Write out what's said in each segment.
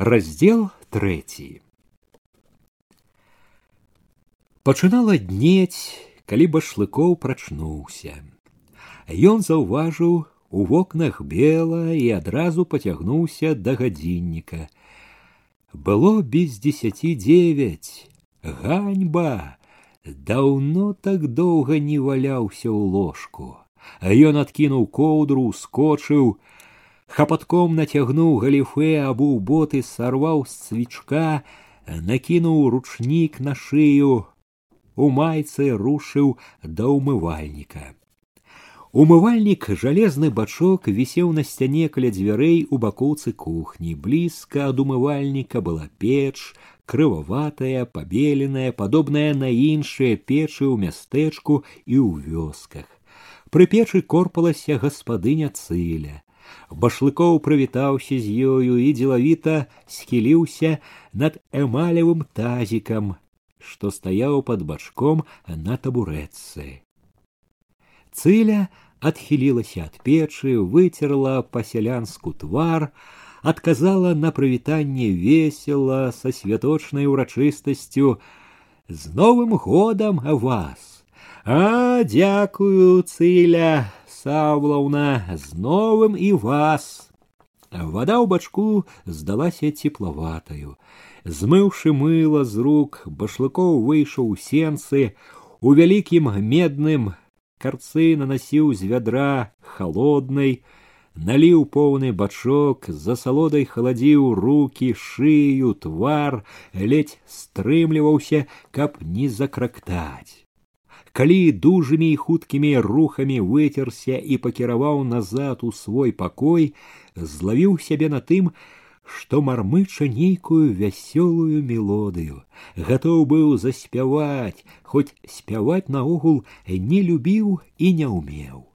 раздел трэці пачынала днець калі башлыкоў прачнуўся ён заўважыў у вокнах бела і адразу пацягнуўся да гадзінніка было без дзесяці девять ганьба даўно так доўга не валяўся ў ложку а ён адкінуў коўдру скочыў хапатком нацягнуў галіфе абуў боты сарваў з свічка накінуў ручнік на шыю у майцы рушыў да ўмывальніка умывальнік жалезны бачок вісеў на сцяне каля дзвярэй у бакоўцы кухні блізка ад умывальніка была печ крываватая пабеленая падобная на іншыя печы ў мястэчку і ў вёсках пры печы корпалася гаспадыня цыля башлыкоў прывітаўся з ёю і дзелавіта схіліўся над эмалевым тазікам што стаяў пад бачком на табурэцы цыля адхілілася ад печы выцерла па сялянску твар отказала на прывітанне весела со святочнай урачыстасцю з новым годам вас а дзякую цыля савлаўна з новым і вас вода ў бачку здалася теплаватаю змыўшы мыла з рук башлыкоў выйшаў у сенцы у вялікім медным карцы нанасіў з вядра холоднай наліў поўны бачок за салодай халадзіў руки шыю твар ледзь стрымліваўся каб не закрактаць Калі дужымі і хуткімі рухамі выцерся і пакіраваў назад у свой пакой злавіў сябе на тым што мармыча нейкую вясёлую мелодыю гатоў быў заспяваць хоць спяваць наогул не любіў і не ўмеў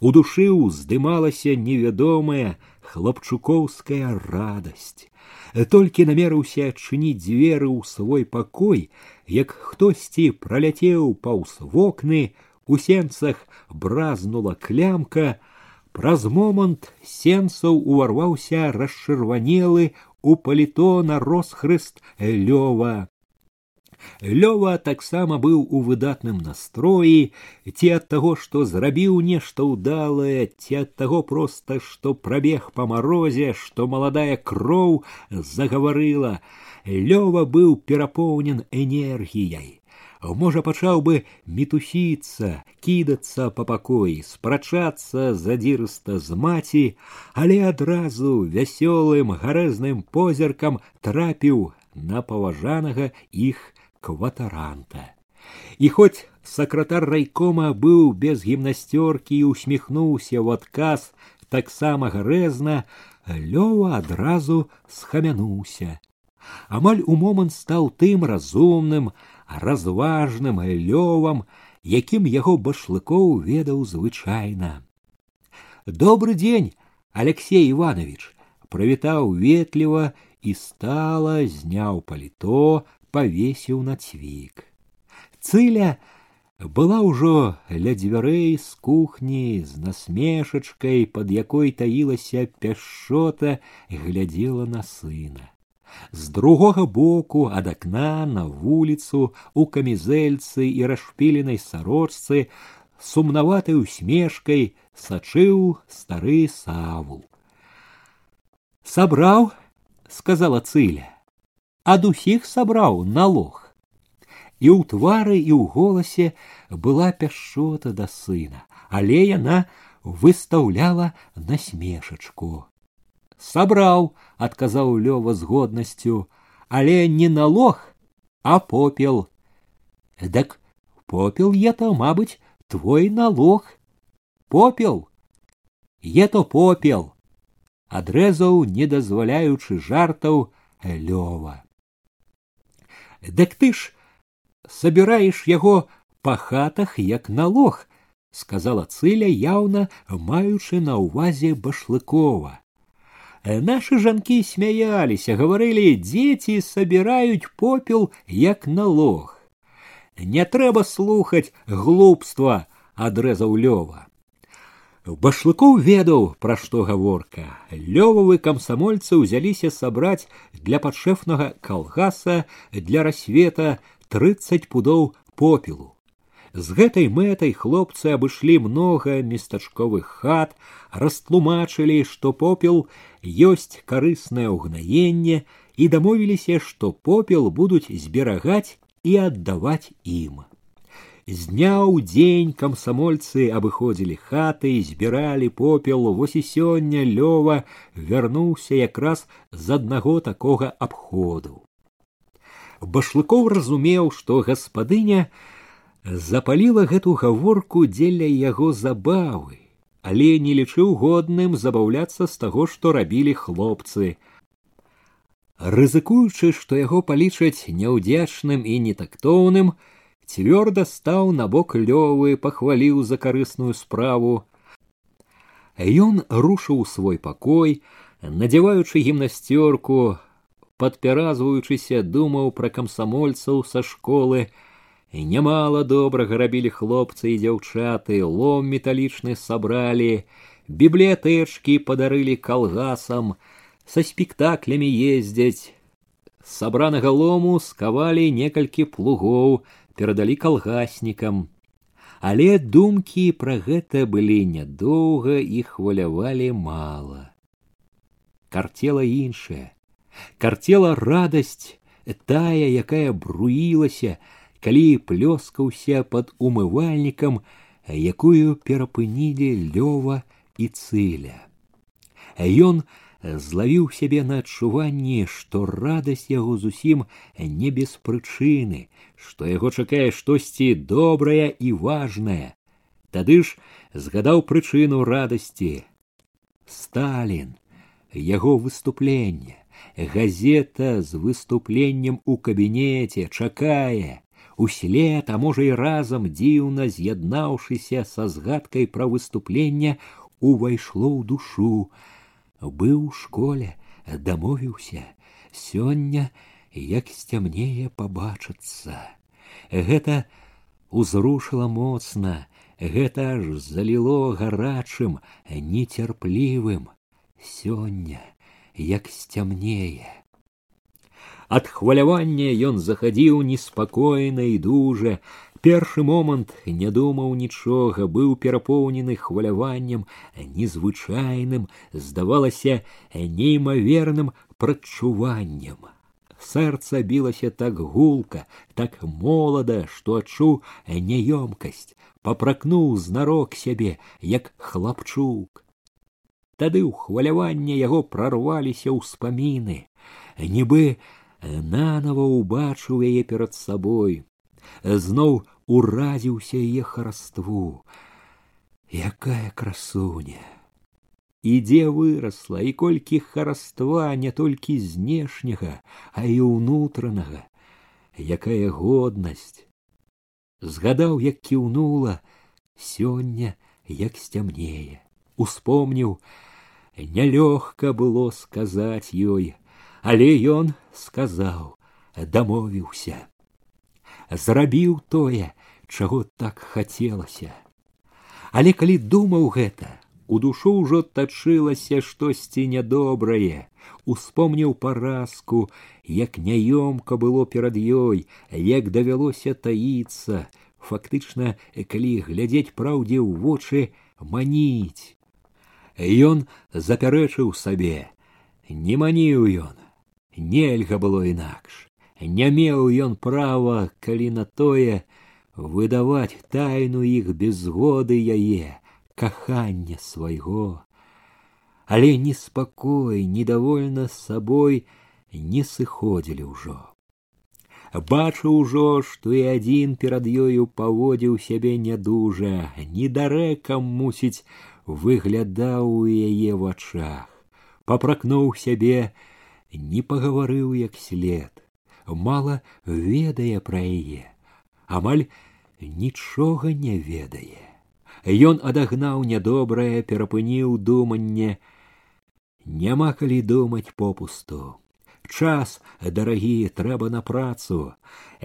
у душы ўздымалася невядомая хлапчукоўская радасць толькі намерыўся адчыніць дзверы ў свой пакой як хтосьці праляцеў паўз вокны у сенцах бразнула клямка праз момант сенцаў уварваўся расчырванелы у паліто на росхрыст лёва Лёва таксама быў у выдатным настроі ці ад таго, што зрабіў нешта ўдалае, ці ад таго проста, што прабег па марозе, што маладая кроў загаварыла. Лёва быў перапоўнен энергіяй. Можа, пачаў бы мітусіцца, кідацца па пакоі, спрачацца задзірыста з маці, але адразу вясёлым гарэзным позіркам трапіў на паважанага іх кватаранта. І хоць сакратар райкома быў без гімнасцёркі і усміхнуўся ў адказ таксама гарэзна, лёва адразу схамянуўся. Амаль у момант стаў тым разумным, разважным лёвам, якім яго башлыкоў ведаў звычайна. Добры дзень, Алексей Иванович, прывітаў ветліва і стала зняў паліто, павесіў на цвік. Цыля была ўжо ля дзвярэй з кухні з насмешачкай, пад якой таілася пяшчота глядзела на сына. З другога боку ад акна на вуліцу у камізэльцы і расшпіленай сарочцы сумнаватай усмешкай сачыў стары савул. Сабраў, сказала цыля ад усіх сабраў налог. І ў твары і ў голасе была пяшчота да сына, але яна выстаўляла насмешачку. Сабраў, адказаў лёва з годнасцю, але не налог, а попел. Дак попел я то, мабыць, твой налог. Попел, е то попел, адрэзаў, не дазваляючы жартаў лёва. Дык ты ж сабіраеш яго па хатах як налог, сказала цыля яўна маючы на ўвазе башлыкова. Нашы жанкі смяяліся, гаварылі дзеці сабіраюць попел як налог. Не трэба слухаць глупства, адрэзаў лёва. Башлыкоў ведаў, пра што гаворка. Лёвавы камсамольцы ўзяліся сабраць для падшэфнага калгаса для рассвета 30 пудоў попелу. З гэтай мэтай хлопцы абышлі многа местачковых хат, растлумачылі, што попел ёсць карыснае ўгнаенне і дамовіліся, што попел будуць зберагаць і аддаваць ім. З дня ў дзень камсамольцы абыходзілі хаты і збіралі попел, вось і сёння лёва вярнуўся якраз з аднаго такога абходу. Башлыкоў разумеў, што гаспадыня запаліла гэту гаворку дзеля яго забавы, але не лічыў годным забаўляцца з таго, што рабілі хлопцы. Рызыкуючы, што яго палічаць няўдзячным і нетактоўным, цвёрда стаў на бок лёвы пахваліў за карысную справу ён рушыў свой пакой надзяваючы гімнасцёрку падпяразваючыся думаў пра камсамольцаў са школы нямала добрага рабілі хлопцы і дзяўчаты лом металічны сабралі бібліятэчкі падарылі калгасам са спектаклямі ездзяць сабранага лому скавалі некалькі плугоў перадалі калгаснікам. Але думкі пра гэта былі нядоўга і хвалявалі мала. Карцела іншая, карцела радасць, тая, якая бруілася, калі плёскаўся пад умывальнікам, якую перапынілі лёва і цыля. Ён злавіў сябе на адчуванні, што радасць яго зусім не без прычыны, што яго чакае штосьці добрае і важнае. Тады ж згадаў прычыну радасці. Сталін, яго выступленне, газета з выступленнем у кабінеце чакае, услед, а можа і разам дзіўна з'яднаўшыся са згадкай пра выступленне, увайшло ў душу, быў у школе дамовіўся. Сёння як сцямнее пабачыцца. Гэта узрушыла моцна. Гэта аж заліло гарачым нецярплівым. Сёння як сцямнее. Ад хвалявання ён захадзіў неспакойна і дужа першы момант не думаў нічога быў перапоўнены хваляваннем незвычайным здавалася неймаверным прадчуваннем сэрца білася так гулка так молада што адчуў няёмкасць папракнуў знарок сябе як хлапчук тады ў хваляванне яго прарваліся ўспаміны нібы нанова ўбачыў яе перад сабой зноў уразіўся яе хараству якая красуня і дзе вырасла і колькі хараства не толькі знешняга а і ўнутранага якая годнасць згадаў як кіўнула сёння як сцямнее успомніў нялёгка было сказаць ёй але ён сказаў дамовіўся Зрабіў тое, чаго так хацелася. Але калі думаў гэта, у душу ўжо тачылася штосьці нядобрае, успомніў паразку, як няёмка было перад ёй, як давялося таіцца, фактычна, калі глядзець праўдзе ў вочы маніць. Ён запярэчыў сабе, не маніў ён, нельга было інакш не меў ён права, калі на тое выдаваць тайну іх без згоды яе кахання свайго. Але неспакой, недовольна сабой не сыходзілі ўжо. Бачыў ужо, што і адзін перад ёю паводзіў сябе нядужа, недарэкам мусіць выглядаў у яе вачах, папракнуў сябе, не пагаварыў як след мала ведае пра яе, амаль нічога не ведае. Ён адагнаў нядобрае, перапыніў думанне, няма калі думаць попусту. час дарагі трэба на працу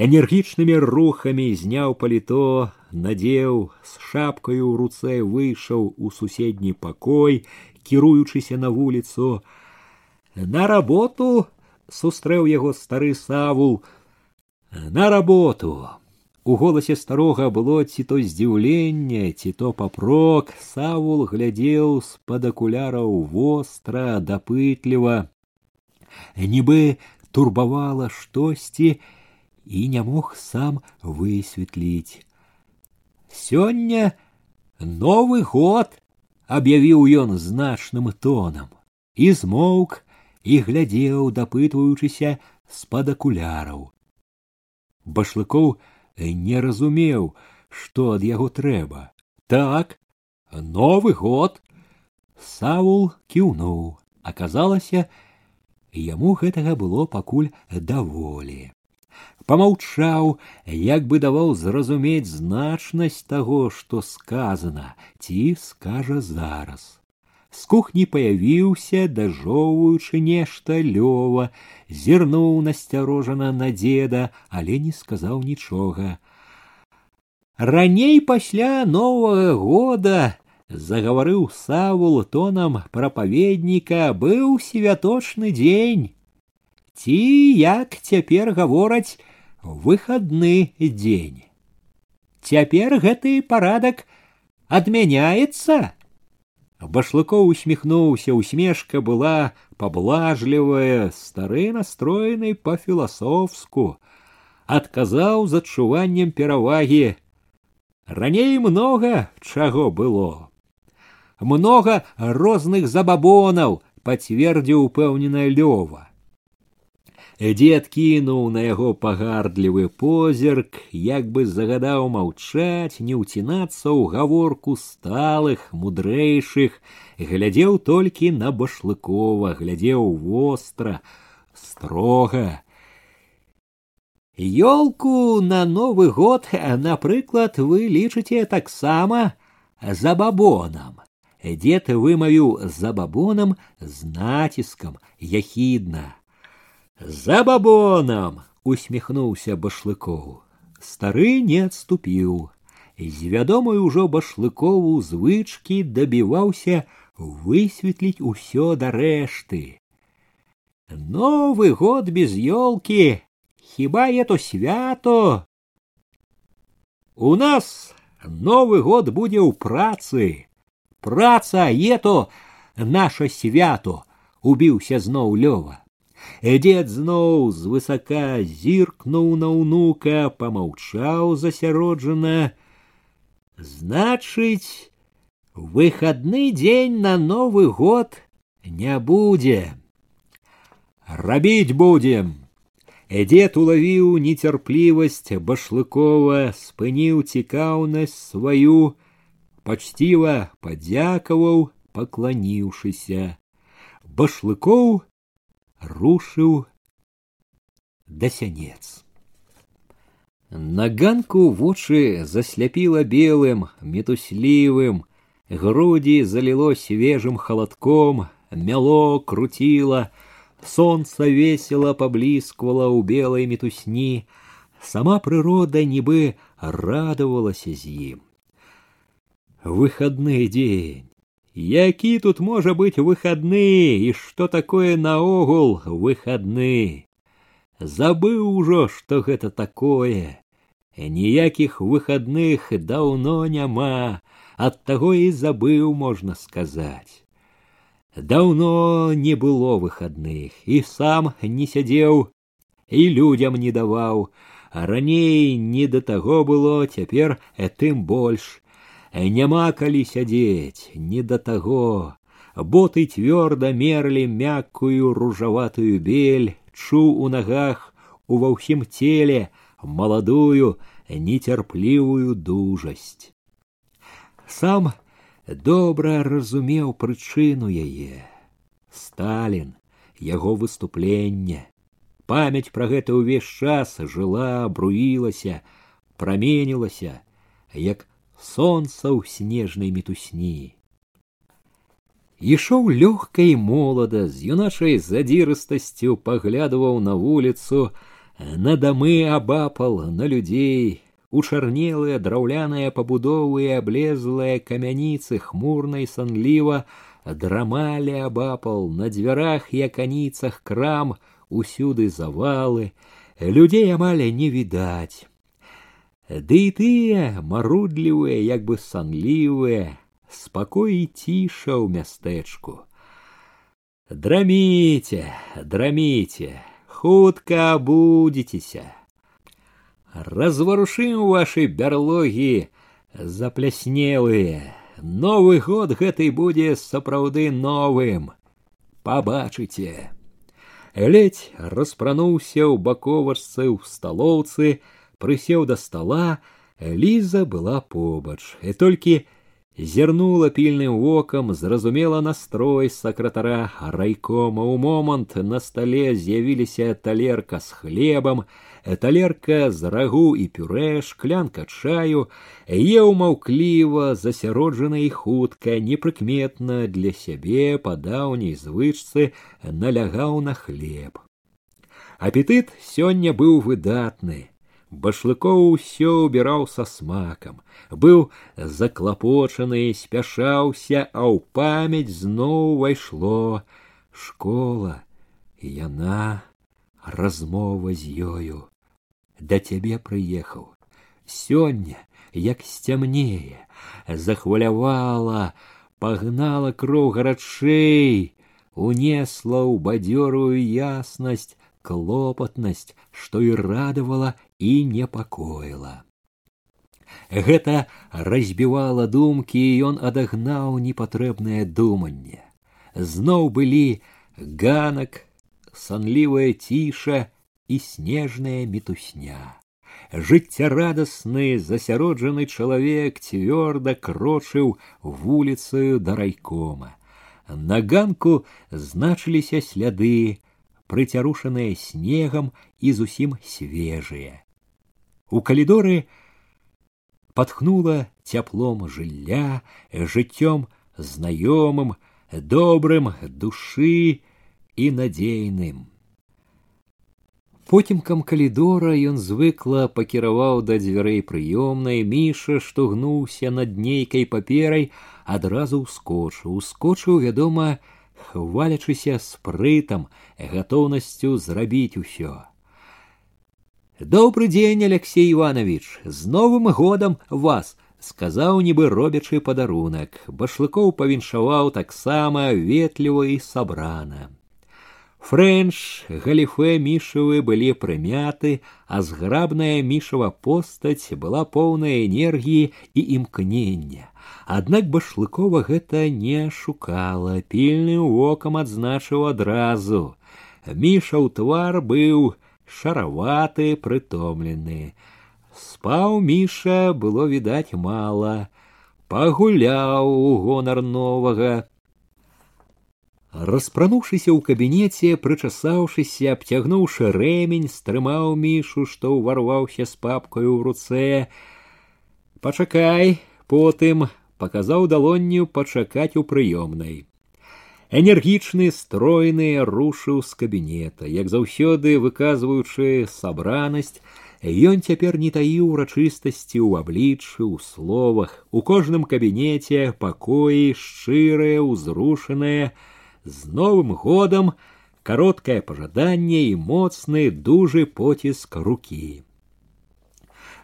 энергічнымі рухамі зняў паліто надзеў з шапкаю ў руцэ выйшаў у суседні пакой кіруючыся на вуліцу на работу сустрэў яго стары савул на работу у голасе старога было ці то здзіўленне ці то папрок савул глядзеў з-пад акуляраў востра дапытліва нібы турбавала штосьці і не мог сам высветліць сёння новы год аб'явіў ён значным тонам і змоўк і глядзеў дапытваючыся з-пад акуляраў. Башлыкоў не разумеў што ад яго трэба. Так новы год. Савул кіўнуў. Аказалася яму гэтага было пакуль даволі. Помаўчаў як бы даваў зразумець значнасць таго што сказана ці скажа зараз з кухні паявіўся дажоўваючы нешта лёва зірнуў насцярожана на дзеда але не сказаў нічога раней пасля новага года загаварыў савул тонам прапаведніка быў святочны дзень ці як цяпер гавораць выходны дзень. Цяпер гэты парадак адмяняецца. Башлыкоў усміхнуўся, усмешка была паблажлівая, стары настроены па-філасофску, адказаў з адчуваннем перавагі. Раней многа чаго было. Многа розных забабонаў, пацвердзіў упэўненая лёва. Дзед кінуў на яго пагардлівы позірк, як бы загадаў маўчаць, не ўцінацца ў гаворку сталых, мудрэйшых, глядзеў толькі на башлыкова, глядзеў востра, строга. Ёлку на новы год, напрыклад, вы лічыце таксама забабонам. Дзед вымавіў забабонам з націскам яхідна. За бабонам усміхнуўся башлыкоў. Стары не адступіў. З вядомай ужо башлыкову звычкі дабіваўся высветліць усё да рэшты. Новы год без ёлкі, хіба это свято? У нас новы год будзе ў працы. Праца ето наше свято, убіўся зноў лёва. Дзед зноў звысака зіркнуў на ўнука, помаўчаў засяроджана. Значыць, выходны дзень на новы год не будзе. Рабіць будзем. Дзед улавіў нецярплівасць башлыкова, спыніў цікаўнасць сваю, пачціва падзякаваў, пакланіўшыся. Башлыкоў рушыў да сянец. На ганку вочы засляпіла белым, метуслівым, грудзі заліло свежым халадком, мяло круціла, солнце весело паблісквала ў белай метусні, сама прырода нібы радавалася з ім. Выходны дзень Які тут можа быць выходны і што такое наогул выходны? Забыў ужо, што гэта такое. Ніякіх выходных даўно няма, ад таго і забыў можна сказаць. Даўно не было выходных, і сам не сядзеў, і людзям не даваў, а раней не да таго было цяпер тым больш няма калі сядзець не да таго. Боты цвёрда мерлі мяккую ружаватую бель чуў у нагах ува ўсім целе маладую нецярплівую дужасць. Сам добра разумеў прычыну яе. Сталін яго выступленне. Памяць пра гэта ўвесь час жыла бруілася праменілася як солнца ў снежнай метусні. ішоў лёгка і молада з юначай задзірыстасцю паглядываў на вуліцу на дамы абапал на людзей учарнелыя драўляныя пабудовы і аблезлыя камяніцы хмурна і санліва драмалі абапал на дзвярах і аканіцах крам усюды завалы людзей амаль не відаць ды і тыя марудлівыя як бы санлівыя спакой і ціша ў мястэчку драміце драміце хутка абудзіцеся разварушым ваши бярлогі запляснелыя новы год гэтай будзе сапраўды новым. Пабачыце ледь распрануўся ў баковачцы ў сталоўцы прысеў да стола ліза была побач і толькі зірнула пільным вокам зразумела настрой сакратара райкома у момант на стале з'явіліся талерка з хлебам талерка з рагу і пюрэ шклянка чаю еў маўкліва засяроджана і хутка непрыкметна для сябе па даўняй звычцы налягаў на хлеб апетыт сёння быў выдатны башлыкоў усё ўбіраў са смакам быў заклапочаны спяшаўся а ў памяць зноў увайшло школа і яна размова з ёю да цябе прыехаў сёння як сцямнее захвалявала пагнала кроў гарачэй унесла ў бадзёрую яснасць клопатнасць што і радавала і непакоіла гэта разбівала думкі і ён адагнаў непатрэбнае думанне зноў былі ганак санлівая ціша і снежная мітусня жыццярадасны засяроджаны чалавек цвёрда крочыў вуліцаю да райкома на ганку значыліся сляды прыцярушаныя снегам і зусім свежыя. У калідоры патхнула цяплом жылля, жыццём знаёмым, добрым душы і надзейным. Поцімкам калідора ён звыкла пакіраваў да дзвярэй прыёмнай міша, што гнуўся над нейкай паперай, адразу ўскочыў, ускочыў, вядома, хвалячыся спрытам гатоўнасцю зрабіць усё добрый дзень алексей иванович з новым годам вас сказаў нібы робячы падарунак башлыкоў павіншаваў таксама ветліва і сабрана фрэнч галіфе мішавы былі прымяты а зграбная мішава постаць была поўная энергіі і імкнення Аднак башлыкова гэта не шукала, пільным вокам адзначыў адразу. Мішаў твар быў шараваты, прытомлены. Спаў міша было відаць мала, пагуляў у гонар новага. Распрануўшыся ў кабінеце, прычасаўшыся, абцягнуўшы рэмень, стрымаў мішу, што ўварваўся з папкаю ў руцэ. Пачакай, потым паказаў далонню пачакаць у прыёмнай. Энергічны стройны рушыў з кабінета, як заўсёды выказваючы сабранасць, Ён цяпер не таіў урачыстасці ў абліччы, у словах, у кожным кабінеце пакоі шчырыя, узрушаныя, з новым годам кароткае пажаданне і моцны дужы поціск рукі.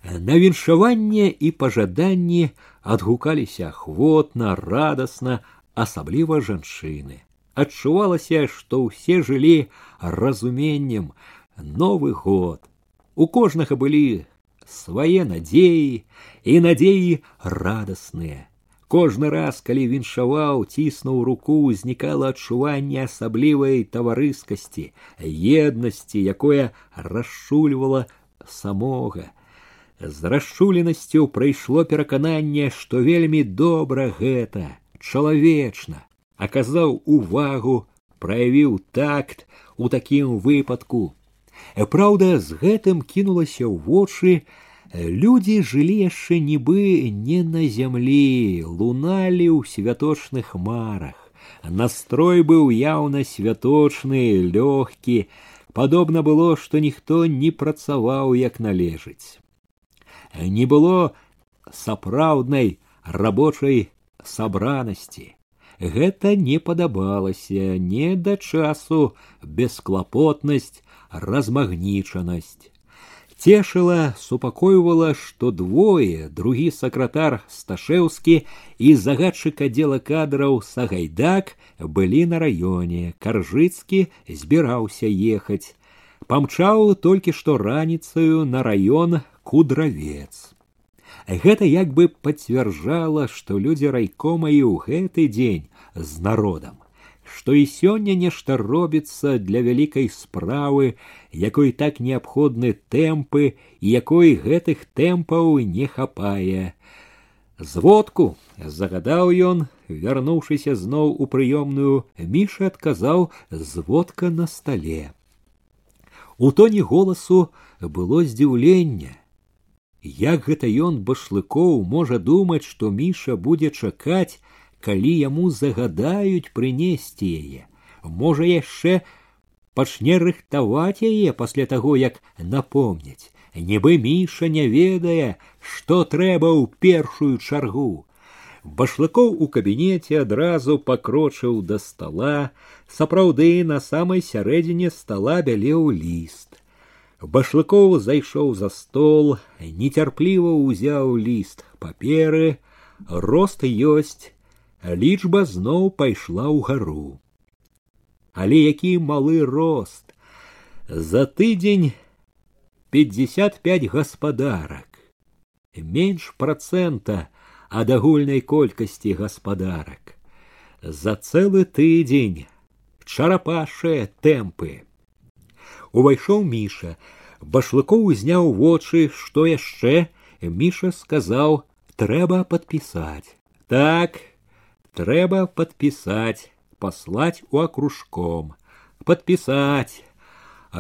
На віншаванне і пажаданні адгукаліся ахвотна радасна асабліва жанчыны адчувалася што ўсе жылі разуменнем новы год у кожнага былі свае надзеі і надзеі радасныя кожны раз калі віншаваў ціснуў руку узнікала адчуванне асаблівай таварыскасці еднасці якое расшульвала самога з расчуленасцю прыйшло перакананне, што вельмі добра гэта, чалавечна, аказаў увагу, праявіў такт у такім выпадку. Праўда, з гэтым кінулася ў вочы, людзі жылі яшчэ нібы не на зямлі, луналі ў святочных марах. Настрой быў яўна святочны, лёгкі, падобна было, што ніхто не працаваў як належыць. Не было сапраўднай рабочай сабранасці. Гэта не падабалася не да часу бесклапотнасць, размагнічанасць. Цешыла, супакойвала, што двое, другі сакратар Сташэўскі і загадчык аддзела кадраў Сагайдак былі на раёне. Каржыцкі збіраўся ехаць. Памчаў толькі што раніцаю на раён кудравец. Гэта як бы пацвярджала, што людзі райкома і ў гэты дзень з народам, што і сёння нешта робіцца для вялікай справы, якой так неабходны тэмпы і якой гэтых тэмпаў не хапае. Зводку загадаў ён, вярнуўшыся зноў у прыёмную, міша адказаў зводка на стале. У тоне голасу было здзіўленне, Як гэта ён башлыкоў можа думаць, што міша будзе чакаць, калі яму загадаюць прынесці яе, можа яшчэ пачне рыхтаваць яе пасля таго, як напомняць, нібы міша не ведае, што трэба ў першую чаргу. Башлыкоў у кабінеце адразу пакрочыў да стала, сапраўды на самай сярэдзіне стала бялеў ліст. Башлыкоў зайшоў за стол, нецярпліва ўзяў ліст паперы, рост ёсць, лічба зноў пайшла ўгару. Але які малы рост! За тыдзень 55 гаспадарак, менш процента ад агульнай колькасці гаспадарак. За цэлы тыдзень чарапашыя тэмпы увайшоў міша башлыкоў узняў вочы што яшчэ міша сказаў трэба падпісаць так трэба падпісаць паслаць у акружком падпісаць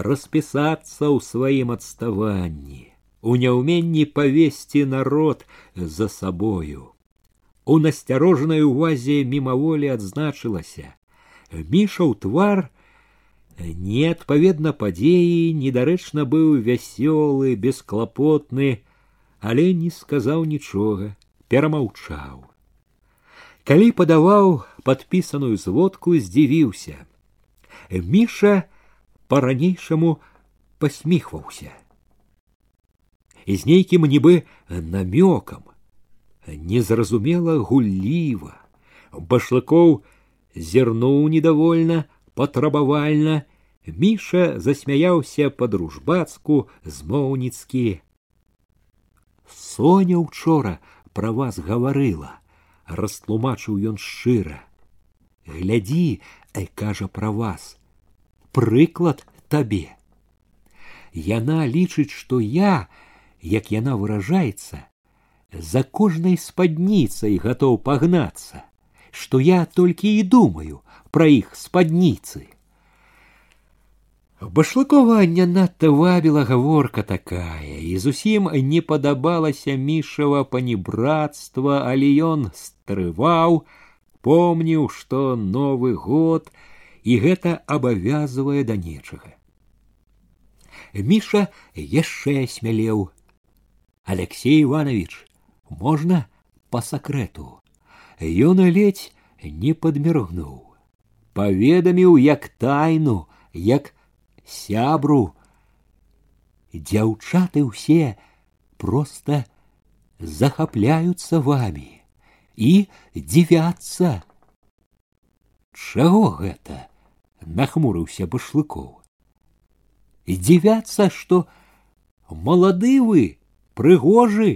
распісацца ў сваім адставанні у няўменні павесці народ за сабою у насцярожанай увазе мімаволі адзначылася міша ў твар неадпаведна падзеі недарэчна быў вясёлы бесклапотны але не сказаў нічога перамаўчаў калі падаваў падпісаную зводку здзівіўся міша по ранейшаму посміхваўся з нейкім нібы намёкам незразумела гулліва башлыкоў зірнуў недовольна патрабавальна міша засмяяўся па-дружбацку змоўніцкі. Соня учора пра вас гаварыла растлумачыў ён шчыра. Глядзі ай кажа пра вас. Прыклад табе. Яна лічыць што я як яна выражаецца за кожнай спадніцай гатоў пагнацца што я толькі і думаю пра іх спадніцы. Башлыкова не надта вабіла гаворка такая, і зусім не падабалася мішава панібратства, але ён стрываў, помніў, што новы год і гэта абавязвае да нечага. Міша яшчэ смялеў. Алексей Иванович, можна по сакрэту. Ён ледзь не падміргнуў паведаміў як тайну як сябру дзяўчаты ўсе просто захапляюцца вами і дзівяцца чаго гэта нахмурыўся башлыкоў дзівяцца што малады вы прыгожы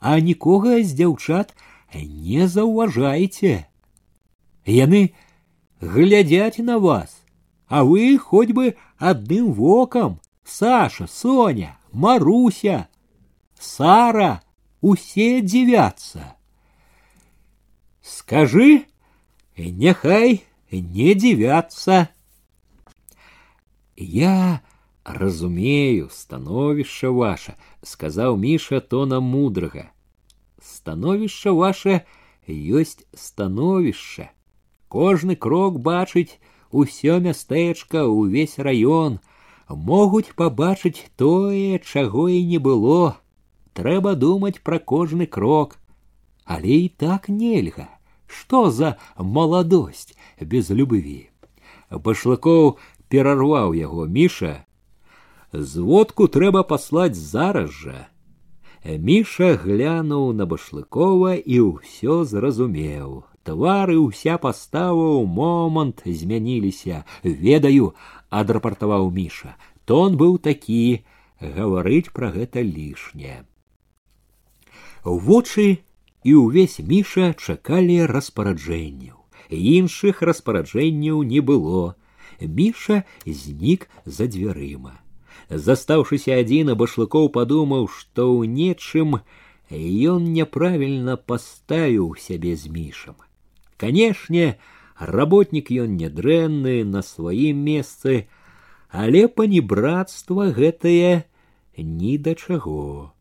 а нікога з дзяўчат не заўважаеце яны глядзяць на вас, а вы хоть бы адным вокам, Саша, Соня, Маруся, Сара, усе дзівяцца. Скажы, няхай не дзівяцца. Я разумею становішча ваша, сказаў міша тона мудрага. Становішча ваше ёсць становішча кожны крок бачыць усё мястэчка увесь раён могуць пабачыць тое чаго і не было трэба думаць пра кожны крок але і так нельга што за маладосць без любыві башлыкоў перарваў яго міша зводку трэба паслаць зараз жа міша глянуў на башлыкова і ўсё зразумеў твары ўся пастава ў момант змяніліся ведаю адрапартаваў міша тон быў такі гаварыць пра гэта лішне вочы і ўвесь міша чакалі распараджэнняў іншых распараджэнняў не было міша знік за дзвярыма застаўшыся адзін башлыкоў падумаў што ў нечым ён няправільна паставіў сябе з мішам Канешне работнік ён нядрэнны на сваім месцы але панібратства гэтае ні да чаго.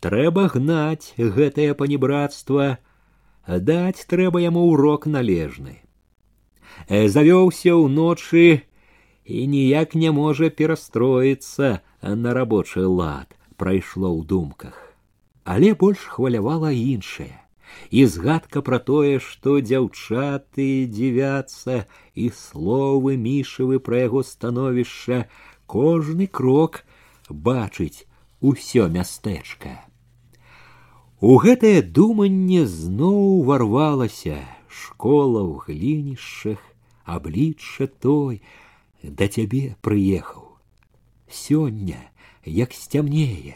Трэба гнаць гэтае панібратства даць трэба яму урок належны. Завёўся ўночы і ніяк не можа перастроіцца на рабочы лад прайшло ў думках. Але больш хвалявала іншае і згадка пра тое што дзяўчаты дзівяцца і словы мішавы пра яго становішча кожны крок бачыць усё мястэчка у гэтае думанне зноў варвалася школа ў глінішчах аблічча той да цябе прыехаў сёння як сцямнее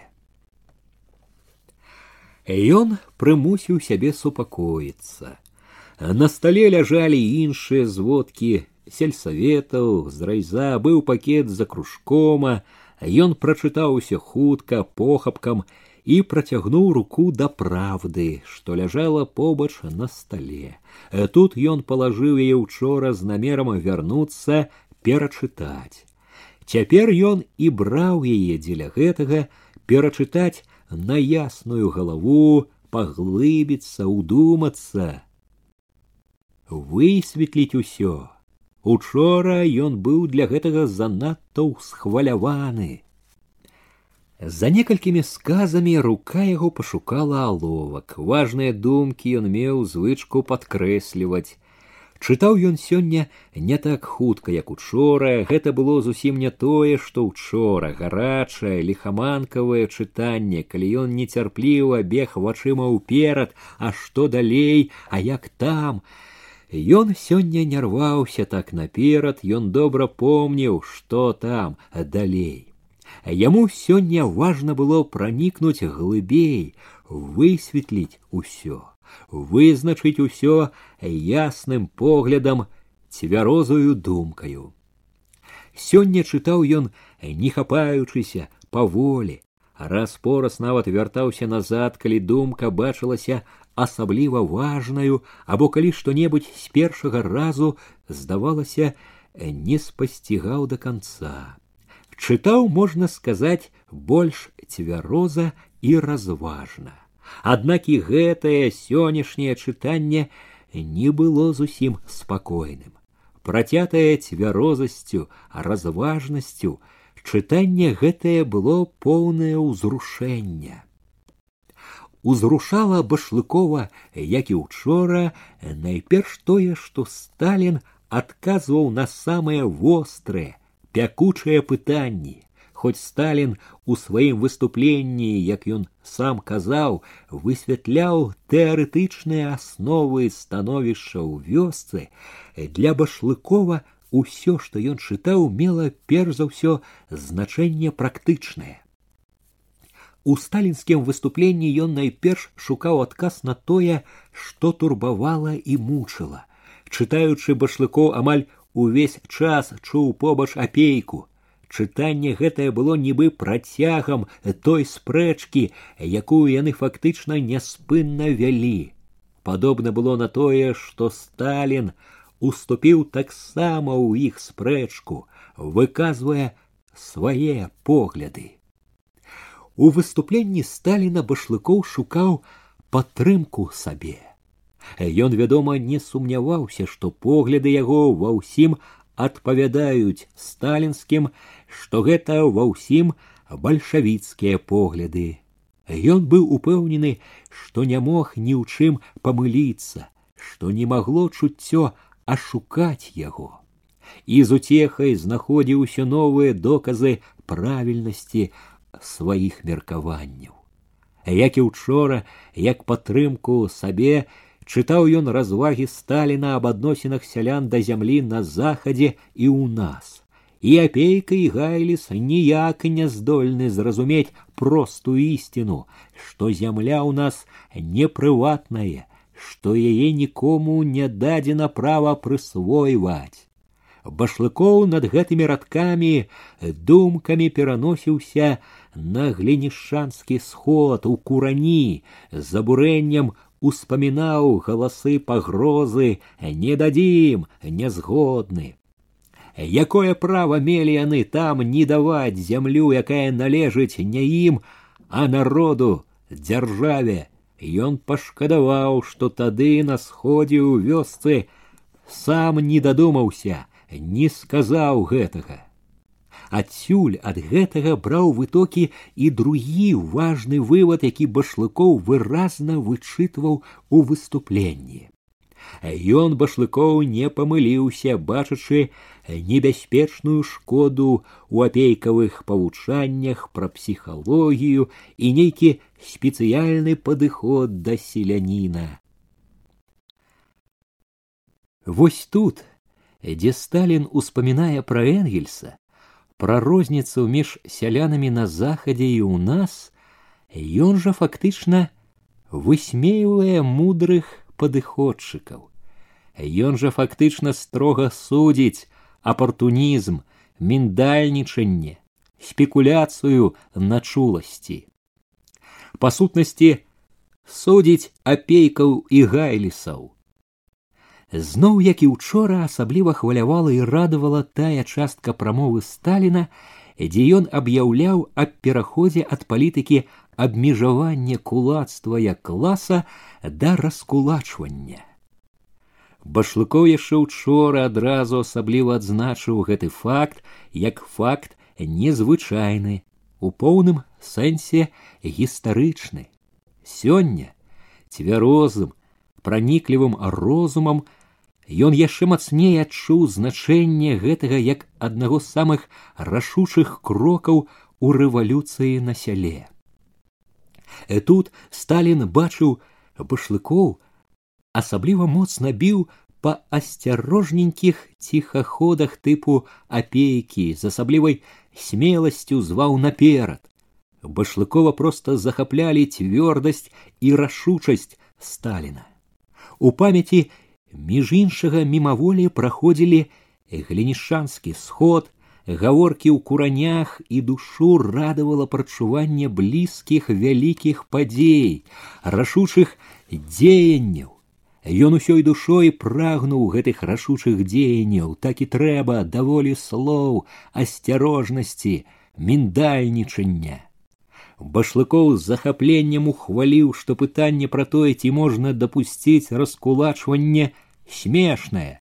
Ён прымусіў сябе супакоіцца. На стале ляжалі іншыя зводкі сельсаветаў, з райза быў пакет за кружкома, Ён прачытаўся хутка похапкам і працягнуў руку да праўды, што ляжала побач на стале. Тут ён палажыў яе учора з намерам вярнуцца перачытаць. Цяпер ён і браў яе дзеля гэтага перачытаць на ясную галаву паглыбіцца удумацца высветліць усё учора ён быў для гэтага занадта ўсхваляваны за некалькімі сказамі рука яго пашукала аловак важныя думкі ён меў звычку падкрэсліваць чытаў ён сёння не так хутка як учора гэта было зусім не тое што учора гарачае лихаманкавае чытанне калі ён нецярпліва бег вачыма ўперад а што далей а як там Ён сёння не рваўся так наперад, ён добра помніў, што там далей. Яму сёння важна было пранікнуць глыбей, высветліць усё вызначыць усё ясным поглядам цвярозую думкаю. Сёння чытаў ён, не хапаючыся паволі, раз пораз нават вяртаўся назад, калі думка бачылася асабліва важнаю, або калі што-небудзь з першага разу здавалася не спасцігаў да канца. Чытаў, можна сказаць, больш цвяроза і разважна. Аднак і гэтае сённяшняе чытанне не было зусім спакойным. Працятае цвярозасцю, разважнасцю, чытанне гэтае было поўнае ўзрушэнне. Узрушала башлыкова, як і учора, найперш тое, што Сталін адказваў на самыя вострыя, пякучыя пытанні, Хоць Сталін у сваім выступленні, як ён сам казаў, высвятляў тэарэтычныя асновы становішча ў вёсцы, для башлыкова усё, што ён чытаў, мела перш за ўсё значэнне практычнае. У сталінскім выступленні ён найперш шукаў адказ на тое, што турбавала і мучыла. Чытаючы башлыкоў амаль увесь час чуў побач апейку, чытанне гэтае было нібы працягам той спрэчкі, якую яны фактычна няспынна вялі. Падобна было на тое, што Сталін уступіў таксама ў іх спрэчку, выказвае свае погляды. У выступленні Сталіна башлыкоў шукаў падтрымку сабе. Ён, вядома, не сумняваўся, што погляды яго ва ўсім адпавядаюць сталінскім, што гэта ва ўсім бальшавіцкія погляды. Ён быў упэўнены, што не мог ні ў чым памыліцца, што не магло чуццё ашукаць яго. І з уцехай знаходзіў усё новыя доказы правільнасці сваіх меркаванняў. Як і учора, як падтрымку сабе чытаў ён развагі сталіна аб адносінах сялян да зямлі на захадзе і ў нас і апейка і гайліс ніяк не здольны зразумець простую ісціну што зямля ў нас непрыватная што яе нікому не дадзена права прысвойваць башлыкоў над гэтымі радкамі думкамі пераносіўся на глінішчанскі сход у курані з абурэннем успамінаў галасы пагрозы не дадзім нязгодны якое права мелі яны там не даваць зямлю якая належыць не ім а народу дзяржаве? Ён пашкадаваў што тады на сходзе ў вёсцы сам не дадумаўся не сказаў гэтага адсюль ад гэтага браў вытокі і другі важны вывад які башлыкоў выразна вычытваў у выступленні ён башлыкоў не памыліўся бачачы небяспечную шкоду у апейкавых павучаннях пра псіхалогію і нейкі спецыяльны падыход да селяніна вось тут дзе сталін успамінае пра энгельса пра розніцу між сялянамі на захадзе і ў нас ён жа фактычна высмейвае мудрых падыходчыкаў ён жа фактычна строга судзіць апартунізм міндальнічанне спекуляцыю на чуласці па сутнасці судзіць апейкаў і гайлісаў Зноў, як і учора асабліва хвалявала і радавала тая частка прамовы Сталіна, дзе ён аб'яўляў аб пераходзе ад палітыкі абмежавання кулацтва як класа да раскулачвання. Башлыкоў яшчэ учора адразу асабліва адзначыў гэты факт як факт незвычайны, у поўным сэнсе гістарычны. Сёння цвярозым, праніклівым розумам Ён яшчэ мацней адчуў значэнне гэтага як аднаго з самых рашучых крокаў у рэвалюцыі на сяле. Э тут Сталін бачыў башлыкоў, асабліва моцна біў па асцярожненькіх ціхаходах тыпу апейкі з асаблівай смеласцю зваў наперад. Башлыкова проста захаплялі цвёрдасць і рашучасць Сталіна. У памяці між іншага мімаволі праходзілі глінішанскі сход гаворкі ў куранях і душу радавала прачуванне блізкіх вялікіх падзей рашучых дзеянняў Ён усёй душой прагнуў гэтых рашучых дзеянняў так і трэба даволі слоў асцярожнасці міндальнічання Башлыкоў з захапленнем ухваліў што пытанне пра тое ці можна дапусціць раскулачванне смешнае.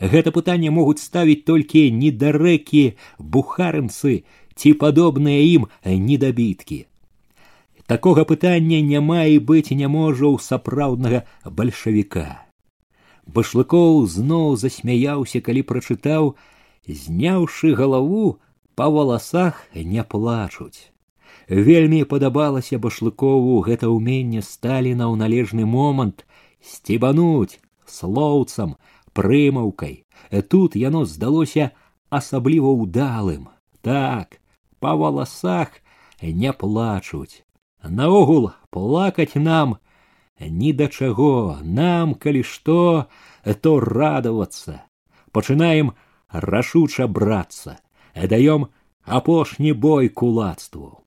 Гэта пытанне могуць ставіць толькі недарэкі бухарынцы ці падобныя ім недабіткі. Такога пытання няма і быць не можа ў сапраўднага бальшавіка. Башлыкоў зноў засмяяўся калі прачытаў зняўшы галаву па валасах не плачуць вельмі падабалася башлыкову гэта ўменне сталіна ў належны момант сцебануць слоўцам прымаўкай. Тут яно здалося асабліва ўдалым. Так па валасах не плачуць. Наогул плакаць нам ні да чаго. Нам калі што то радавацца. Пачынаем рашуча брацца. Даём апошні бой кулацтву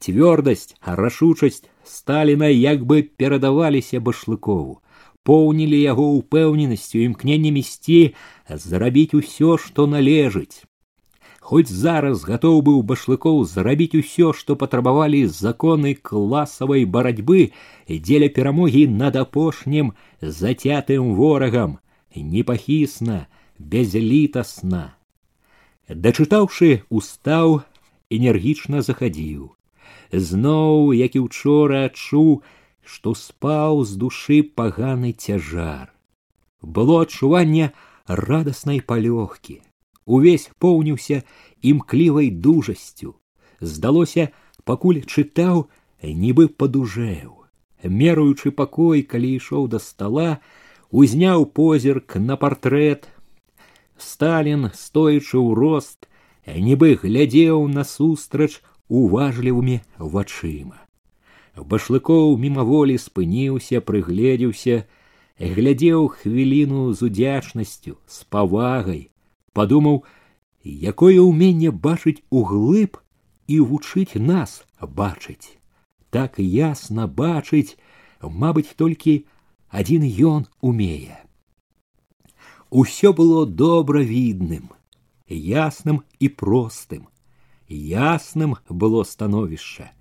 цвёрдасць рашучасць сталіна як бы перадаваліся башлыкову поўнілі яго ўпэўненасцю імкненнем ісці зрабіць усё што належыць Хоць зараз гатоў быў башлыкоў зрабіць усё, што патрабавалі законы класавай барацьбы дзеля перамогі над апошнім зацятым ворагам, непахісна, безлітасна. Дачытаўшы, устаў, энергічна захадзіў. Зноў, як і учора адчуў, што спаў з душы паганы цяжар. Было адчуванне радаснай палёгкі. Увесь поўніўся імклівай дужасцю. Здалося, пакуль чытаў, нібы падужэў. Меруючы пакой, калі ішоў да стала, узняў позірк на партрэт. Сталін, стоячы ў рост, нібы глядзеў насустрач уважлівымі вачыма. Башлыкоў мімаволі спыніўся, прыгледзеўся, глядзеў хвіліну з удзячнасцю, з павагай, падумаў, якое ўменне бачыць углыб і вучыць нас бачыць. Так ясна бачыць, мабыць, толькі адзін ён умее. Усё было добра відным, ясным і простым. Ясным было становішча,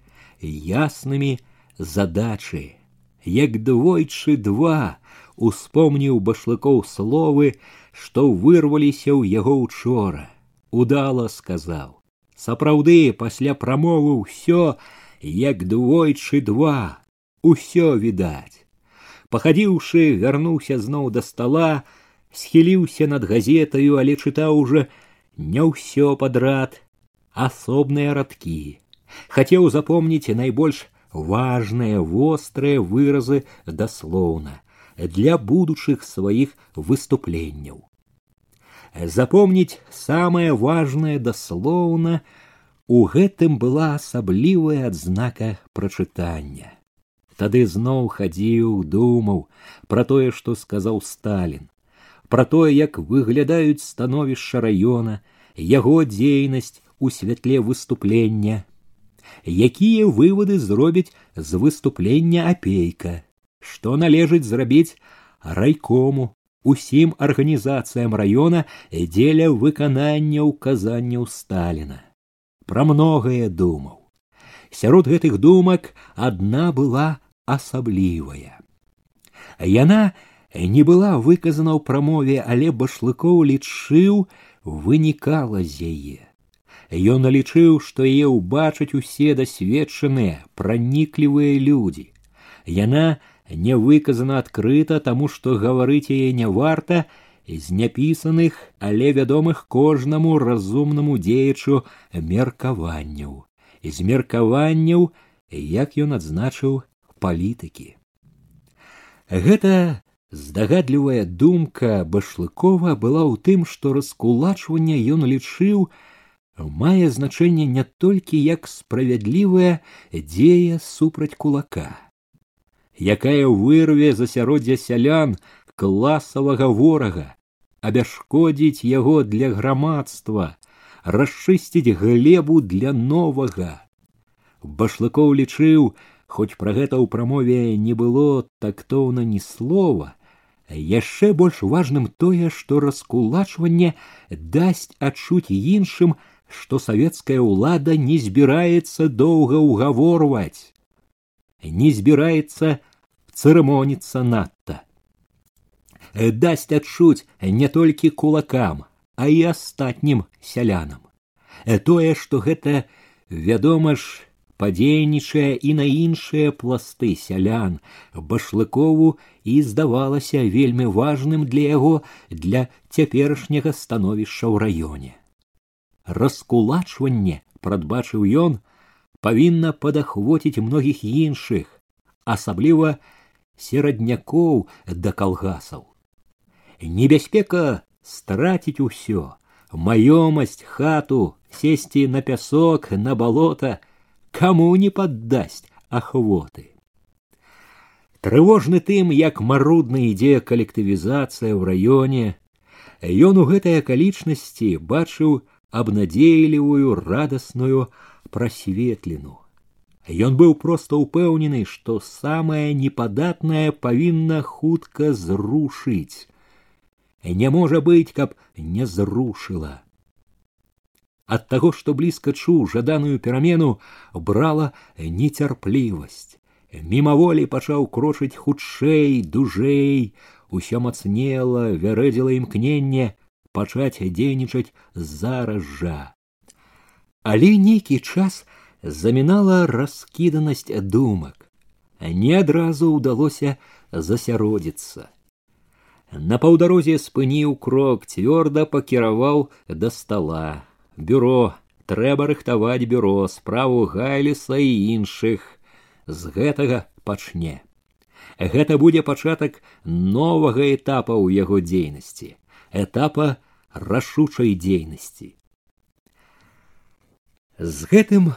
яснымі задачы, як двойчы два успомніў башлыкоў словы, што вырваліся ў яго учора. Удала сказаў: сапраўды пасля прамовы ўсё, як двойчы два, усё відаць. Пахадзіўшы, вярнуўся зноў да стала, схіліўся над газетаю, але чытаў уже не ўсё падрад, асобныя радкі. Хацеў запомніць найбольш важныя вострыя выразы даслоўна для будучых сваіх выступленняў. Запомніць самае важнае даслоўна у гэтым была асаблівая адзнака прачытання. Тады зноў хадзіў, думаў пра тое, што сказаў Сталін, пра тое, як выглядаюць становішча раёна, яго дзейнасць у святле выступлення, якія вывады зробіць з выступлення апейка, што належыць зрабіць райкому усім арганізацыям раёна дзеля выканання ўказанняў Сталіна. Пра многае думаў. Сярод гэтых думак адна была асаблівая. Яна не была выказана ў прамове, але башлыкоў лічыў вынікала з яе. Ён налічыў, што яе ўбачаць усе дасведчаныя, праніклівыя людзі. Яна не выказана адкрыта, таму што гаварыць яе не варта з няпісаных, але вядомых кожнаму разумнаму дзеячу меркаванняў. з меркаванняў, як ён адзначыў палітыкі. Гэта здагадлівая думка башлыкова была ў тым, што раскулачванне ён лічыў, мае значэнне не толькі як справядлівая дзея супраць кулака, якая вырве засяроддзя сялян класавага ворага, абяшкодзіць яго для грамадства, расчысціць глебу для новага. Башлыкоў лічыў, хоць пра гэта ў прамове не было тактоўна ні слова, яшчэ больш важным тое, што раскулачванне дасць адчуць іншым што савецкая ўлада не збіраецца доўга ўгаворваць, не збіраецца цырымоніцца надта. Дасць адчуць не толькі кулакам, а і астатнім сялянам. Тое, што гэта, вядома ж, падзейнічае і на іншыя пласты сялян, башлыкову і здавалася вельмі важным для яго для цяперашняга становішча ў раёне раскулачванне прадбачыў ён павінна падахвоціць многіх іншых асабліва сераднякоў да калгасаў небяспека страціць усё маёмасць хату сесці на пясок на балота каму не паддасць ахвоты трывожны тым як марудна ідзе калектывізацыя ў раёне ён у гэтай акалічнасці бачыў абнадзейлівую радасную прасветліну. Ён быў проста ўпэўнены, што самае непадатнае павінна хутка зрушыць. Не можа быць, каб не зрушыла. ад таго што блізка чуў жаданую перамену брала нецярплівасць мімаволі пачаў крочыць хутчэй дужэй усё мацнела вярэдзіла імкненне пачаць дзейнічаць зараз жа. Але нейкі час замінала раскіданасць думак. Не адразу ўдалося засяродзіцца. На паўдарозе спыніў крок цвёрда пакіраваў да стала бюро. Трэба рыхтаваць бюро справу гайліса і іншых. З гэтага пачне. Гэта будзе пачатак новага этапа ў яго дзейнасці этапа рашучай дзейнасці з гэтым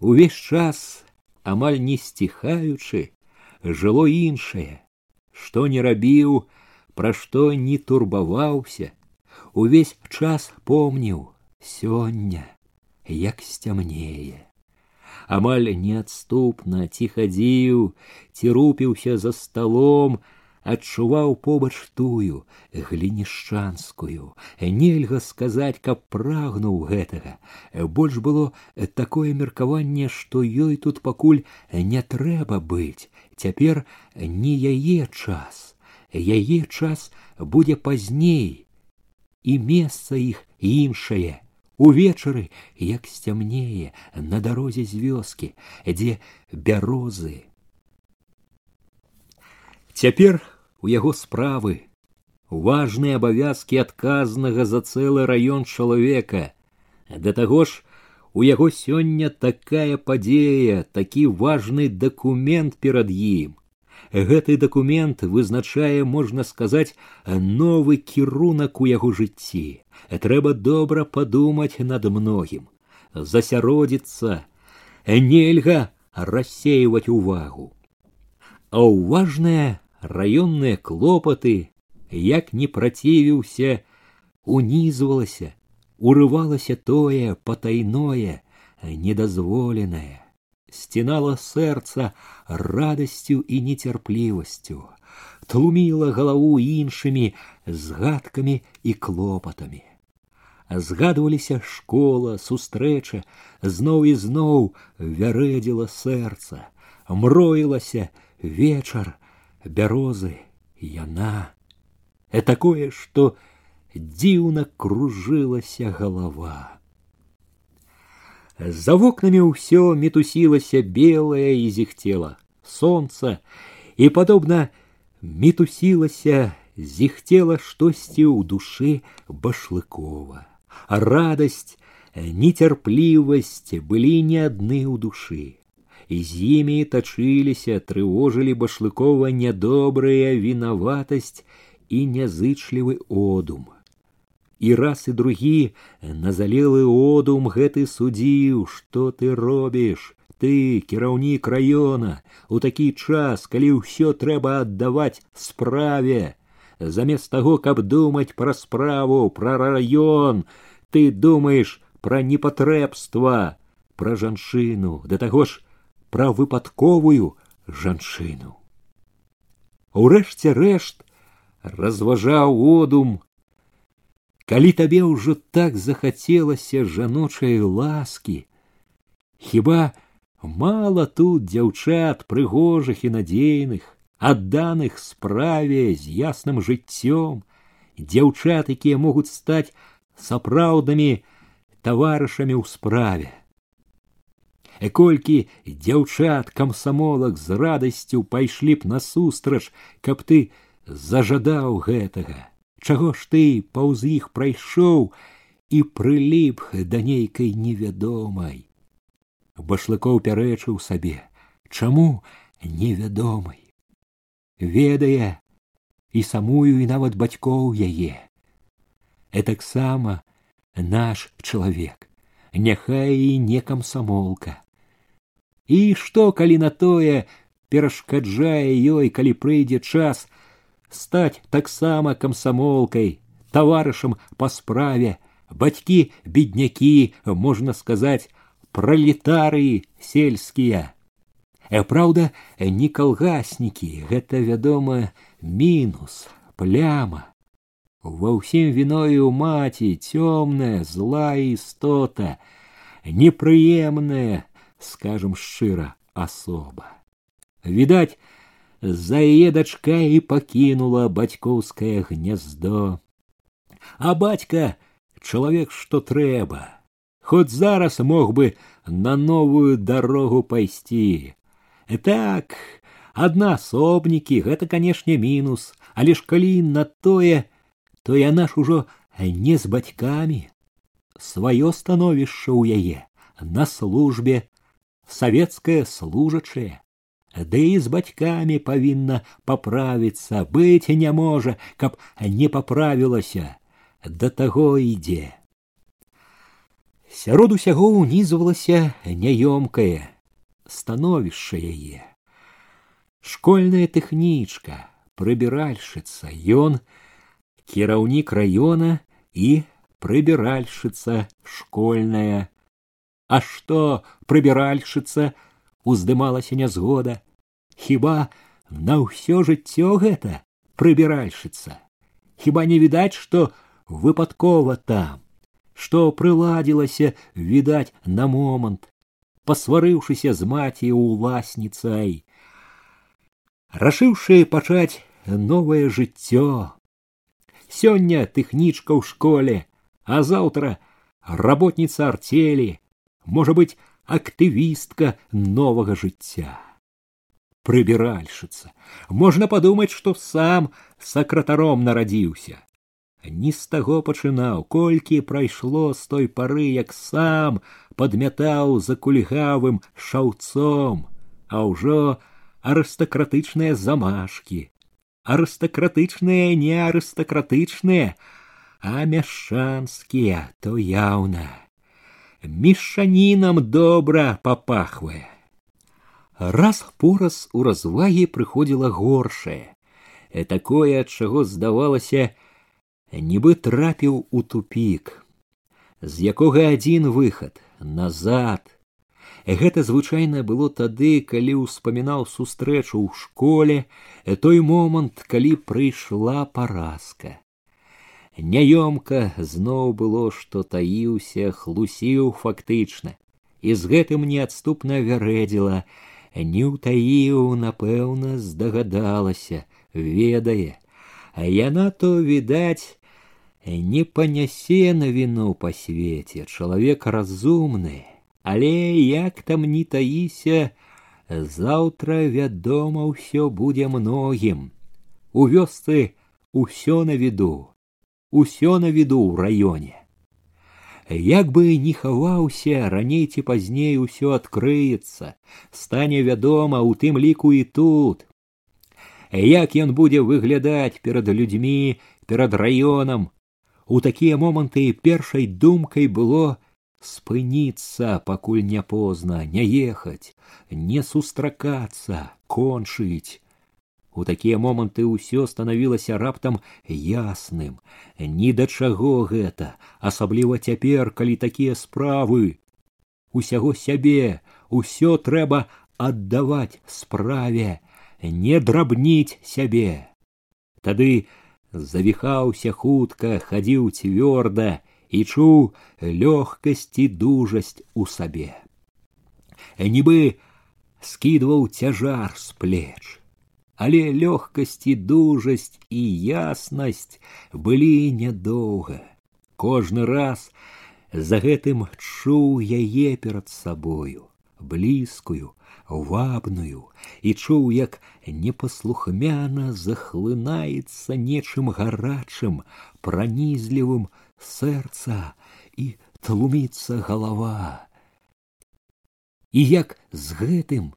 увесь час амаль не сціхаючы жыло іншае што не рабіў пра што не турбаваўся увесь час помніў сёння як сцямнее амаль неадступна ці хадзіў ці рупіўся за сталом адчуваў побач тую глінішчанскую нельга сказаць каб прагнуў гэтага больш было такое меркаванне што ёй тут пакуль не трэба быць цяпер не яе час яе час будзе пазней і месца іх іншае увечары як сцямнее на дарозе з вёскі дзе бярозы цяпер у яго справы важныя абавязкі адказнага за цэлы раён чалавека да таго ж у яго сёння такая падзея такі важны дакумент перад ім гэты дакумент вызначае можна сказаць новы кірунак у яго жыцці трэба добра падумаць над многім засяродзіцца нельга рассеивать увагу а ўважныя раённыя клопаты як не працівіўся унізвалася урывалася тое патайное недазволенае стенала сэрца радасцю і нецярплівасцю, тлуміла галаву іншымі згадкамі і клопатамі. Згадваліся школа, сустрэча, зноў і зноў вярэдзіла сэрца, мроілася вечар, бярозы, яна. Э такое, што дзіўна кружылася галава. За вокнамі ўсё мітусілася белае і зіхцела солнца, і падобна мітусілася, зіхцела штосьці ў душы башлыкова. Радасць, нецярплівасць былі не адны ў душы. І з імі тачыліся, трывожылі башлыкова нядобрая вінаватасць і нязычлівы одум. І раз і другі назалелы одум гэты судзіў што ты робіш? Ты кіраўнік раёна у такі час калі ўсё трэба аддаваць справе замест таго каб думаць пра справу пра раён ты думаеш пра непатрэбства пра жанчыну да таго ж пра выпадковую жанчыну урэшце рэшт разважаў одум калі табе ўжо так захацелася жаночай ласкі хіба мала тут дзяўчат прыгожых і надзейных адданых справе з ясным жыццём дзяўчат якія могуць стаць сапраўднымі таварышамі ў справе Колькі дзяўчат камсамолак з радасцю пайшлі б насустрач каб ты зажадаў гэтага. Чаго ж ты паўз іх прайшоў і прыліп да нейкай невядомай? Башлыкоў пярэчыў сабе чаму невядомай? Ведае і самую і нават бацькоў яе. Э таксама наш чалавек. Няхай і не камсамолка і што калі на тое перашкаджае ёй калі прыйдзе час стаць таксама камсамолкай, таварышам па справе, бацькі беднякі, можна сказаць, пралетарыі сельскія. А праўда, не калгаснікі, гэта вядома мінус, пляма. ва ўсім віною маці цёмная злая істота, непрыемная, скажем шчыра, асоба. Відаць, за яе дачка і пакінула бацькоўскае гняздо. А бацька чалавек, што трэба. Хоць зараз мог бы на новую дарогу пайсці. Так, аднаасобнікі гэта, канешне, мінус, але ж калі на тое, то яна ж ужо не з бацькамі. Сваё становішча ў яе на службе, савецкае служачае. Ды і з бацькамі павінна паправіцца, быць не можа, каб не паправілася, да таго ідзе. Сярод усяго ўнізвалася няёмкае становішча яе. Школьная тэхнічка, прыбіральшыца, ён, кіраўнік раёна і прыбіральшыца школьная. А што прыбіральшыца уздымалася нязгода, хіба на ўсё жыццё гэта прыбіральшыца. Хіба не відаць, што выпадкова там, што прыладзілася відаць на момант, пасварыўшыся з маці уласніцай, рашыўшы пачаць новае жыццё. Сёння тэхнічка ў школе, а заўтра работніца артелі, можа быць, актывістка новага жыцця. Прыбіральшыца, можна падумаць, што сам сакратаром нарадзіўся. Ні з таго пачынаў, колькі прайшло з той пары, як сам падмятаў за кульгавым шаўцом, а ўжо арыстакратычныя замашкі, арыстакратычныя не арыстакратычныя, а мяшчанскія то яўна мешанінам добра папахвае. Раз пораз у развагі прыходзіла горшае, э, такое, ад чаго здавалася, нібы трапіў у тупік, з якога адзін выхад назад. Гэта звычайна было тады, калі ўспамінаў сустрэчу ў школе, э, той момант, калі прыйшла паразка. Няёмка зноў было, што таіўся, хлусіў фактычна, і з гэтым неадступна вярэдзіла, не ўтаіў, напэўна, здагадалася, ведае, а яна то відаць, не панясе на віну па свеце, чалавек разумны, але як там не таіся, заўтра, вядома, ўсё будзе многім. У вёсцы ўсё на віду усё на віду ў раёне. Як бы не хаваўся, раней ці пазней усё адкрыецца, стане вядома, у тым ліку і тут. Як ён будзе выглядаць перад людзьмі, перад раёнам, у такія моманты першай думкай было спыніцца, пакуль не позна, не ехаць, не сустракацца, кончыць, У такія моманты ўсё станавілася раптам ясным. Ні да чаго гэта, асабліва цяпер, калі такія справы. Усяго сябе, усё трэба аддаваць справе, не драбніць сябе. Тады завіхаўся хутка, хадзіў цвёрда і чуў лёгкасць і дужасць у сабе. Нібы скідваў цяжар з плеч але лёгкасць і дужасць і яснасць былі нядоўга. Кожны раз за гэтым чуў яе перад сабою, блізкую, вабную і чуў, як непаслухмяна захлынаецца нечым гарачым, пранізлівым сэрца і тлуміцца галава. І як з гэтым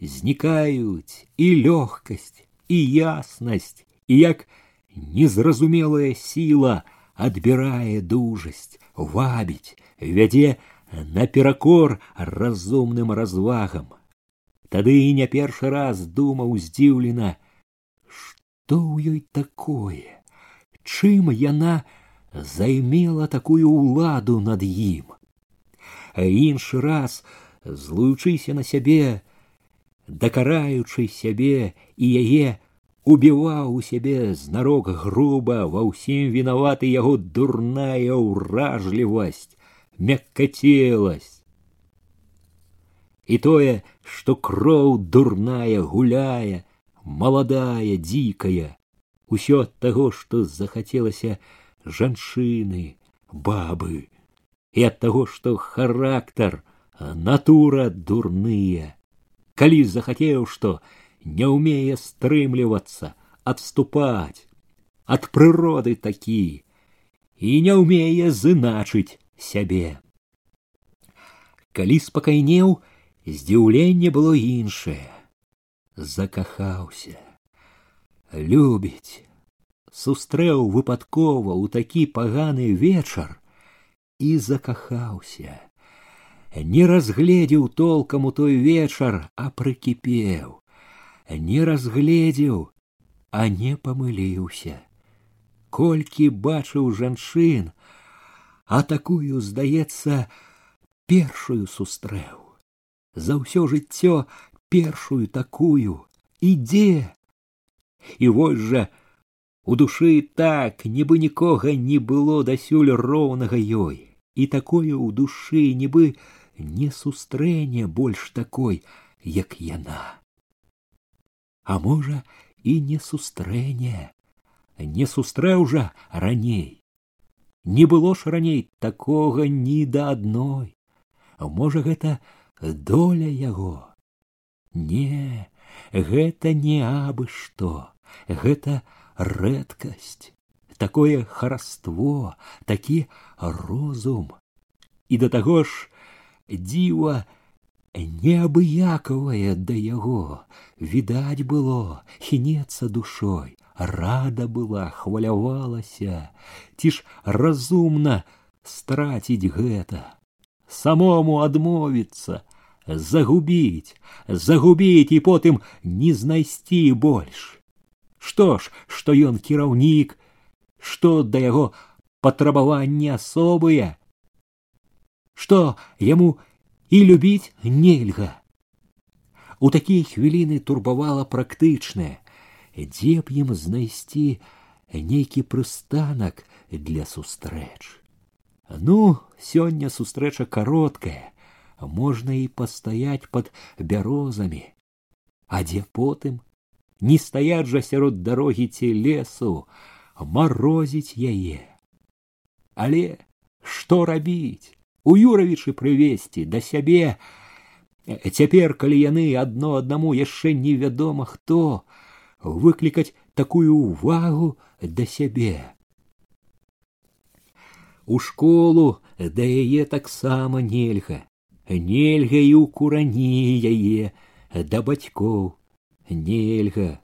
знікаюць і лёгкасць і яснасць і як незразумелая сіла адбірае дужасць вабіць вядзе наперакор разумным развагам тады і не першы раз думаў здзіўлена што ў ёй такое чым яна займела такую ўладу над ім а іншы раз злуючыся на сябе дакараючы сябе і яе убіваў у сябе знарок груба ва ўсім вінаваты яго дурная ўражлівасць мяккацеласць і тое што кроў дурная гуляе маладая дзікая усё ад таго што захацелася жанчыны бабы і ад таго што характар натура дурныя калі захацеў што не ўмее стрымлівацца адступаць ад прыроды такі і не ўмее зыначыць сябе калі спакайнеў здзіўленне было іншае закахаўся любіць сустрэў выпадкова ў такі паганы вечар і закахаўся не разгледзеў толкам у той вечар а прыкіпеў не разгледзеў а не памыліўся колькі бачыў жанчын а такую здаецца першую сустрэў за ўсё жыццё першую такую ідзе і вось жа у душы так нібы нікога не было дасюль роўнага ёй і такое ў душы нібы не сустрэне больш такой як яна. А можа і не сустрэне не сустрэў жа раней. Не было ж раней такога ні да адной. Можа гэта доля яго. Не гэта не абы што. Гэта рэдкасць. Такое хараство такі розум. І да таго ж дзіва неабыякавае да яго відаць было хінецца душой рада была хвалявалася ці ж разумна страціць гэта самому адмовіцца загубіць загубіць і потым не знайсці больш што ж што ён кіраўнік што да яго патрабаванні асобыя што яму і любіць нельга. У такія хвіліны турбавала практычнае, дзе б ім знайсці нейкі прыстанак для сустрэч. Ну, сёння сустрэча кароткая, можна і пастаяць пад бярозамі, а дзе потым не стаяць жа сярод дарогі ці лесу, марозіць яе. Але што рабіць? У юравічы прывесці да сябе цяпер калі яны адно аднаму яшчэ невядома хто выклікаць такую ўвагу да сябе у школу да яе таксама нельга. Нельга і ў курані яе да бацькоў нельга.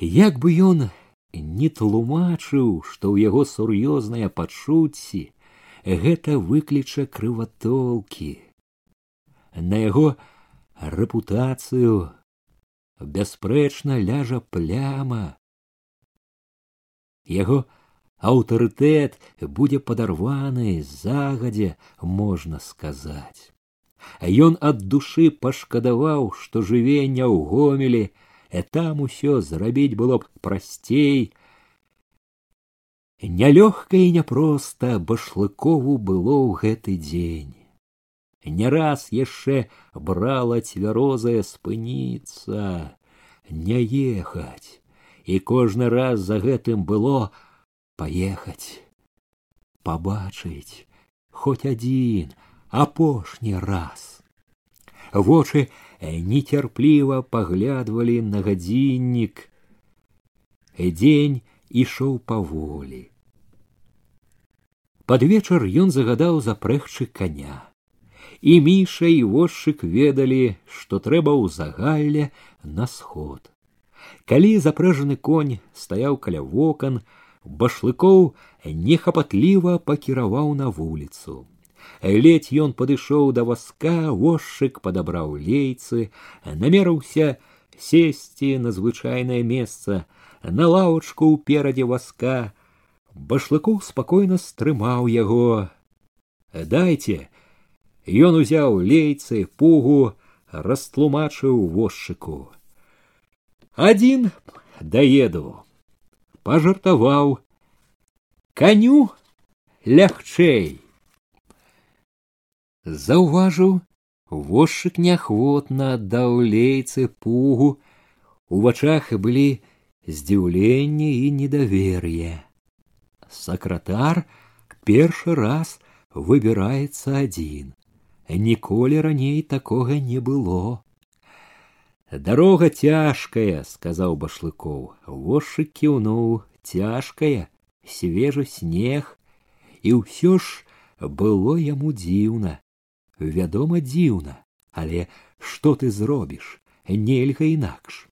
Як бы ён не тлумачыў што ў яго сур'ёзныя пачуцці гэта выкліча крыватолкі. На яго рэпутацыю бясспрэчна ляжа пляма. Яго аўтарытэт будзе падарваны загадзя можна сказаць. Ён ад душы пашкадаваў што жыве не ў гомелі там усё зрабіць было б прасцей Нялёгка і няпроста башлыкову было ў гэты дзень. Не раз яшчэ брала цвярозая спыніцца, не ехаць, і кожны раз за гэтым было паехаць, пабачыць хоць адзін апошні раз. Вочы нецярпліва паглядвалі на гадзіннік. Дзень ішоў паволі. Пад вечар ён загадаў запрэгчы коня. І міша і возчык ведалі, што трэба ў загалле на сход. Калі запрэжаны конь стаяў каля вокон, башлыкоў нехапатліва пакіраваў на вуліцу. Ледзь ён падышоў да васка, возчык падабраў лейцы, намерыўся сесці на звычайнае месца, на лаўчку ўперадзе васка башлыкоў спакойна стрымаў яго дайце ён узяў лейцы пугу растлумачыў возчыку Один даеду, пожартаваў, коню лягчэй. Заўважыў, возчык неахвотна аддаў лейцы пугу, у вачах былі здзіўленне і недавер'е. Сакратар першы раз выбіраецца адзін. Ніколі раней такога не было. Дарога цяжкая, сказаў башлыкоў, вошчык кіўнуў цяжкая, свежы снег, і ўсё ж было яму дзіўна. Вядома, дзіўна, але што ты зробіш, нельга інакш.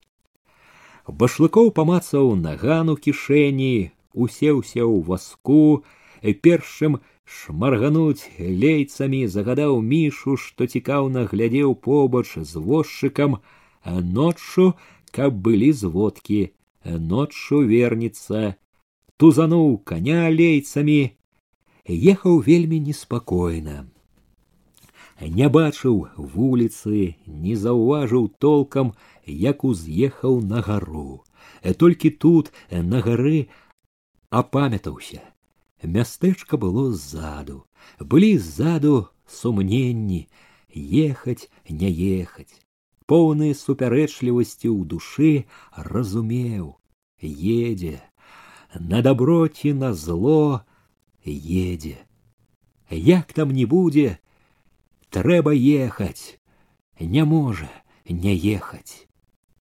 Башлыкоў памацаў наган у кішэні, усеўся ў васку, першым шмаргануць лейцамі загадаў мішу, што цікаўна глядзеў побач з возчыкам, ноччу, каб былі зводкі, ноччу вернецца, тузануў коня лейцамі, ехаў вельмі неспакойна. Не бачыў вуліцы, не заўважыў толкам, як уз'ехаў на гару. Толькі тут на гары апамятаўся. Мястэчка было ззаду, былі ззаду сумненні, ехаць, не ехаць. Поўны супярэчлівасці ў душы разумеў, едзе, на доброці на зло едзе. Як там не будзе, трэба ехаць, не можа не ехаць.